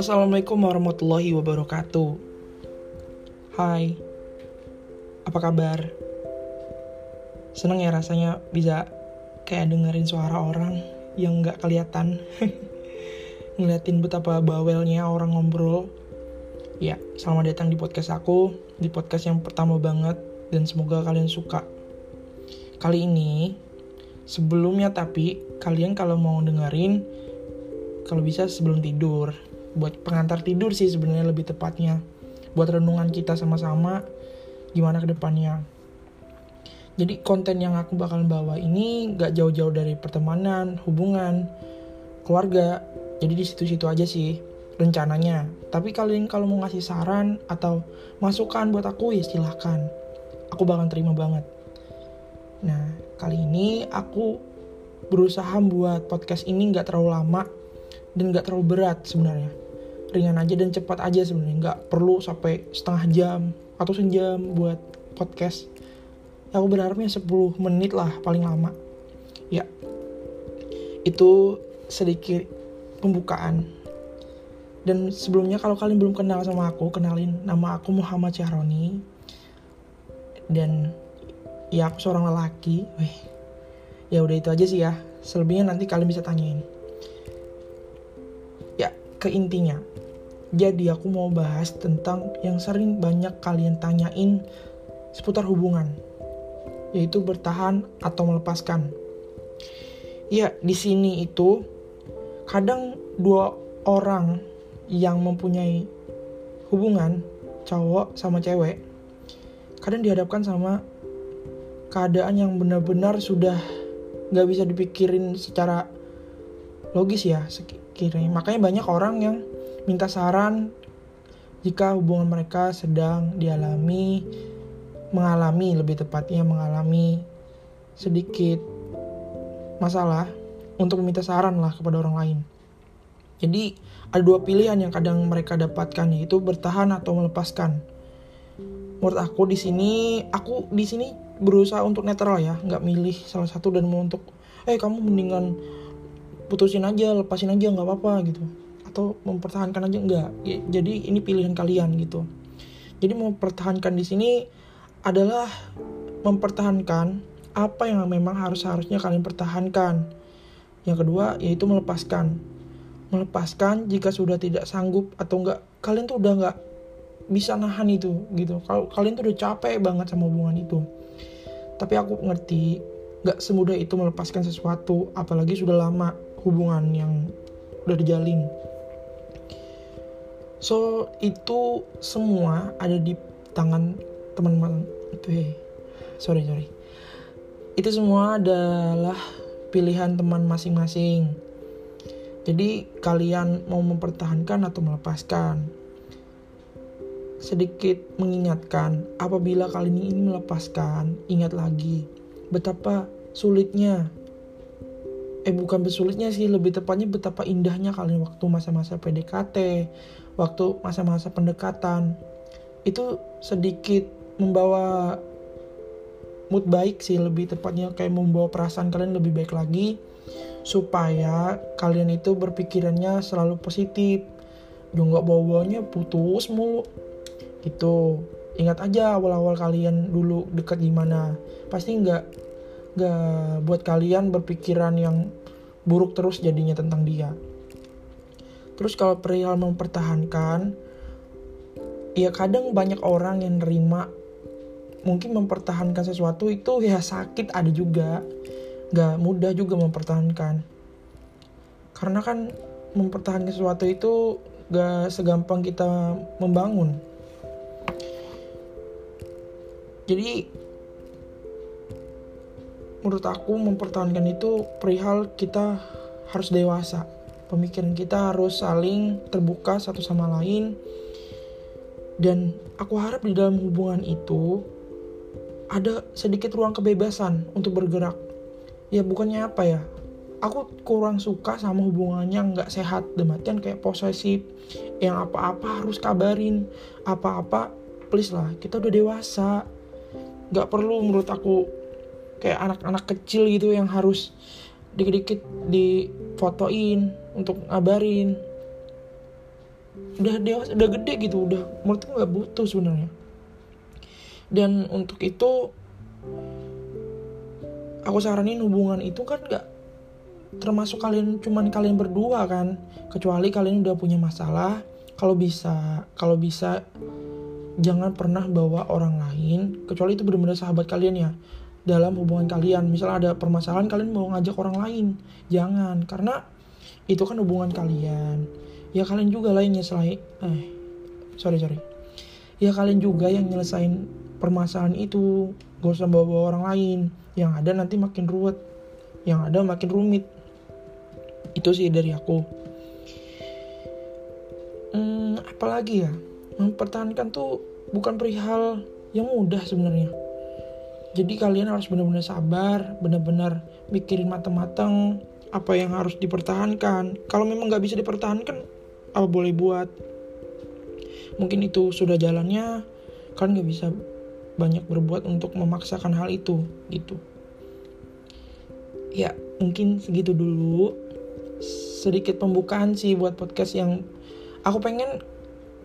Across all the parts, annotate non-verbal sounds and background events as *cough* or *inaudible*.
Assalamualaikum warahmatullahi wabarakatuh. Hai, apa kabar? Seneng ya rasanya bisa kayak dengerin suara orang yang nggak kelihatan. *laughs* Ngeliatin betapa bawelnya orang ngobrol. Ya, selamat datang di podcast aku, di podcast yang pertama banget, dan semoga kalian suka. Kali ini, sebelumnya tapi, kalian kalau mau dengerin, kalau bisa sebelum tidur. Buat pengantar tidur sih sebenarnya lebih tepatnya. Buat renungan kita sama-sama gimana ke depannya. Jadi konten yang aku bakal bawa ini gak jauh-jauh dari pertemanan hubungan keluarga. Jadi di situ-situ aja sih rencananya. Tapi kalian kalau mau ngasih saran atau masukan buat aku ya silahkan. Aku bakal terima banget nah kali ini aku berusaha buat podcast ini gak terlalu lama dan gak terlalu berat sebenarnya. Ringan aja dan cepat aja sebenarnya nggak perlu sampai setengah jam atau sejam buat podcast. Ya aku berharapnya 10 menit lah paling lama. Ya itu sedikit pembukaan. Dan sebelumnya kalau kalian belum kenal sama aku kenalin nama aku Muhammad Syahroni. Dan ya aku seorang lelaki Wih. ya udah itu aja sih ya selebihnya nanti kalian bisa tanyain ya ke intinya jadi aku mau bahas tentang yang sering banyak kalian tanyain seputar hubungan, yaitu bertahan atau melepaskan. Ya, di sini itu kadang dua orang yang mempunyai hubungan cowok sama cewek kadang dihadapkan sama keadaan yang benar-benar sudah nggak bisa dipikirin secara logis ya sekiranya makanya banyak orang yang minta saran jika hubungan mereka sedang dialami mengalami lebih tepatnya mengalami sedikit masalah untuk meminta saran lah kepada orang lain. Jadi ada dua pilihan yang kadang mereka dapatkan yaitu bertahan atau melepaskan. Menurut aku di sini aku di sini berusaha untuk netral ya, nggak milih salah satu dan mau untuk eh kamu mendingan putusin aja, lepasin aja nggak apa-apa gitu. Atau mempertahankan aja enggak ya, jadi ini pilihan kalian gitu. Jadi mempertahankan di sini adalah mempertahankan apa yang memang harus harusnya kalian pertahankan. Yang kedua yaitu melepaskan. Melepaskan jika sudah tidak sanggup atau enggak kalian tuh udah enggak bisa nahan itu gitu. Kalau kalian tuh udah capek banget sama hubungan itu tapi aku ngerti nggak semudah itu melepaskan sesuatu apalagi sudah lama hubungan yang udah dijalin. So itu semua ada di tangan teman-teman. Eh sorry sorry. Itu semua adalah pilihan teman masing-masing. Jadi kalian mau mempertahankan atau melepaskan sedikit mengingatkan apabila kalian ingin melepaskan ingat lagi betapa sulitnya. Eh bukan besulitnya sih lebih tepatnya betapa indahnya kalian waktu masa-masa PDKT waktu masa-masa pendekatan. Itu sedikit membawa mood baik sih lebih tepatnya kayak membawa perasaan kalian lebih baik lagi supaya kalian itu berpikirannya selalu positif. Juga bawa-bawanya putus mulu gitu ingat aja awal-awal kalian dulu dekat gimana pasti nggak gak buat kalian berpikiran yang buruk terus jadinya tentang dia. Terus kalau perihal mempertahankan, ya kadang banyak orang yang nerima mungkin mempertahankan sesuatu itu ya sakit ada juga, gak mudah juga mempertahankan. Karena kan mempertahankan sesuatu itu gak segampang kita membangun. Jadi menurut aku mempertahankan itu perihal kita harus dewasa. Pemikiran kita harus saling terbuka satu sama lain. Dan aku harap di dalam hubungan itu ada sedikit ruang kebebasan untuk bergerak. Ya bukannya apa ya? Aku kurang suka sama hubungannya nggak sehat. Dematian kayak posesif. Yang apa-apa harus kabarin. Apa-apa please lah kita udah dewasa nggak perlu menurut aku kayak anak-anak kecil gitu yang harus dikit-dikit difotoin untuk ngabarin. Udah dewasa udah gede gitu udah menurutku nggak butuh sebenarnya. Dan untuk itu aku saranin hubungan itu kan nggak termasuk kalian cuman kalian berdua kan. Kecuali kalian udah punya masalah kalau bisa kalau bisa jangan pernah bawa orang lain kecuali itu benar-benar sahabat kalian ya dalam hubungan kalian. Misalnya ada permasalahan kalian mau ngajak orang lain. Jangan karena itu kan hubungan kalian. Ya kalian juga lah yang nyelesain eh sorry sorry. Ya kalian juga yang nyelesain permasalahan itu. Gak usah bawa, bawa orang lain. Yang ada nanti makin ruwet. Yang ada makin rumit. Itu sih dari aku. Hmm, apalagi ya mempertahankan tuh bukan perihal yang mudah sebenarnya. Jadi kalian harus benar-benar sabar benar-benar mikirin matang-matang apa yang harus dipertahankan. Kalau memang nggak bisa dipertahankan apa boleh buat? Mungkin itu sudah jalannya kan nggak bisa banyak berbuat untuk memaksakan hal itu gitu. Ya mungkin segitu dulu. Sedikit pembukaan sih buat podcast yang aku pengen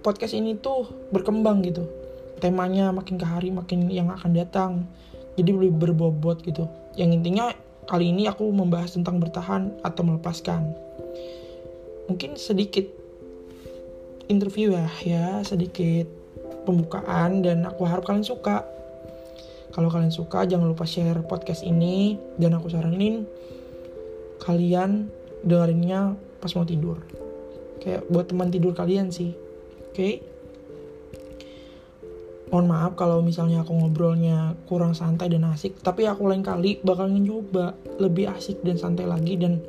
podcast ini tuh berkembang gitu. Temanya makin ke hari makin yang akan datang. Jadi lebih berbobot gitu. Yang intinya kali ini aku membahas tentang bertahan atau melepaskan. Mungkin sedikit interview ya ya sedikit pembukaan dan aku harap kalian suka. Kalau kalian suka jangan lupa share podcast ini dan aku saranin kalian dengerinnya pas mau tidur. Kayak buat teman tidur kalian sih okay? mohon maaf kalau misalnya aku ngobrolnya kurang santai dan asik tapi aku lain kali bakal nyoba lebih asik dan santai lagi dan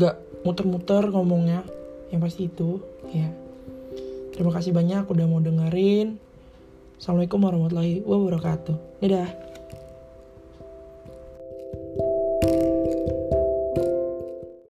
gak muter-muter ngomongnya yang pasti itu ya Terima kasih banyak udah mau dengerin. Assalamualaikum warahmatullahi wabarakatuh. Dadah.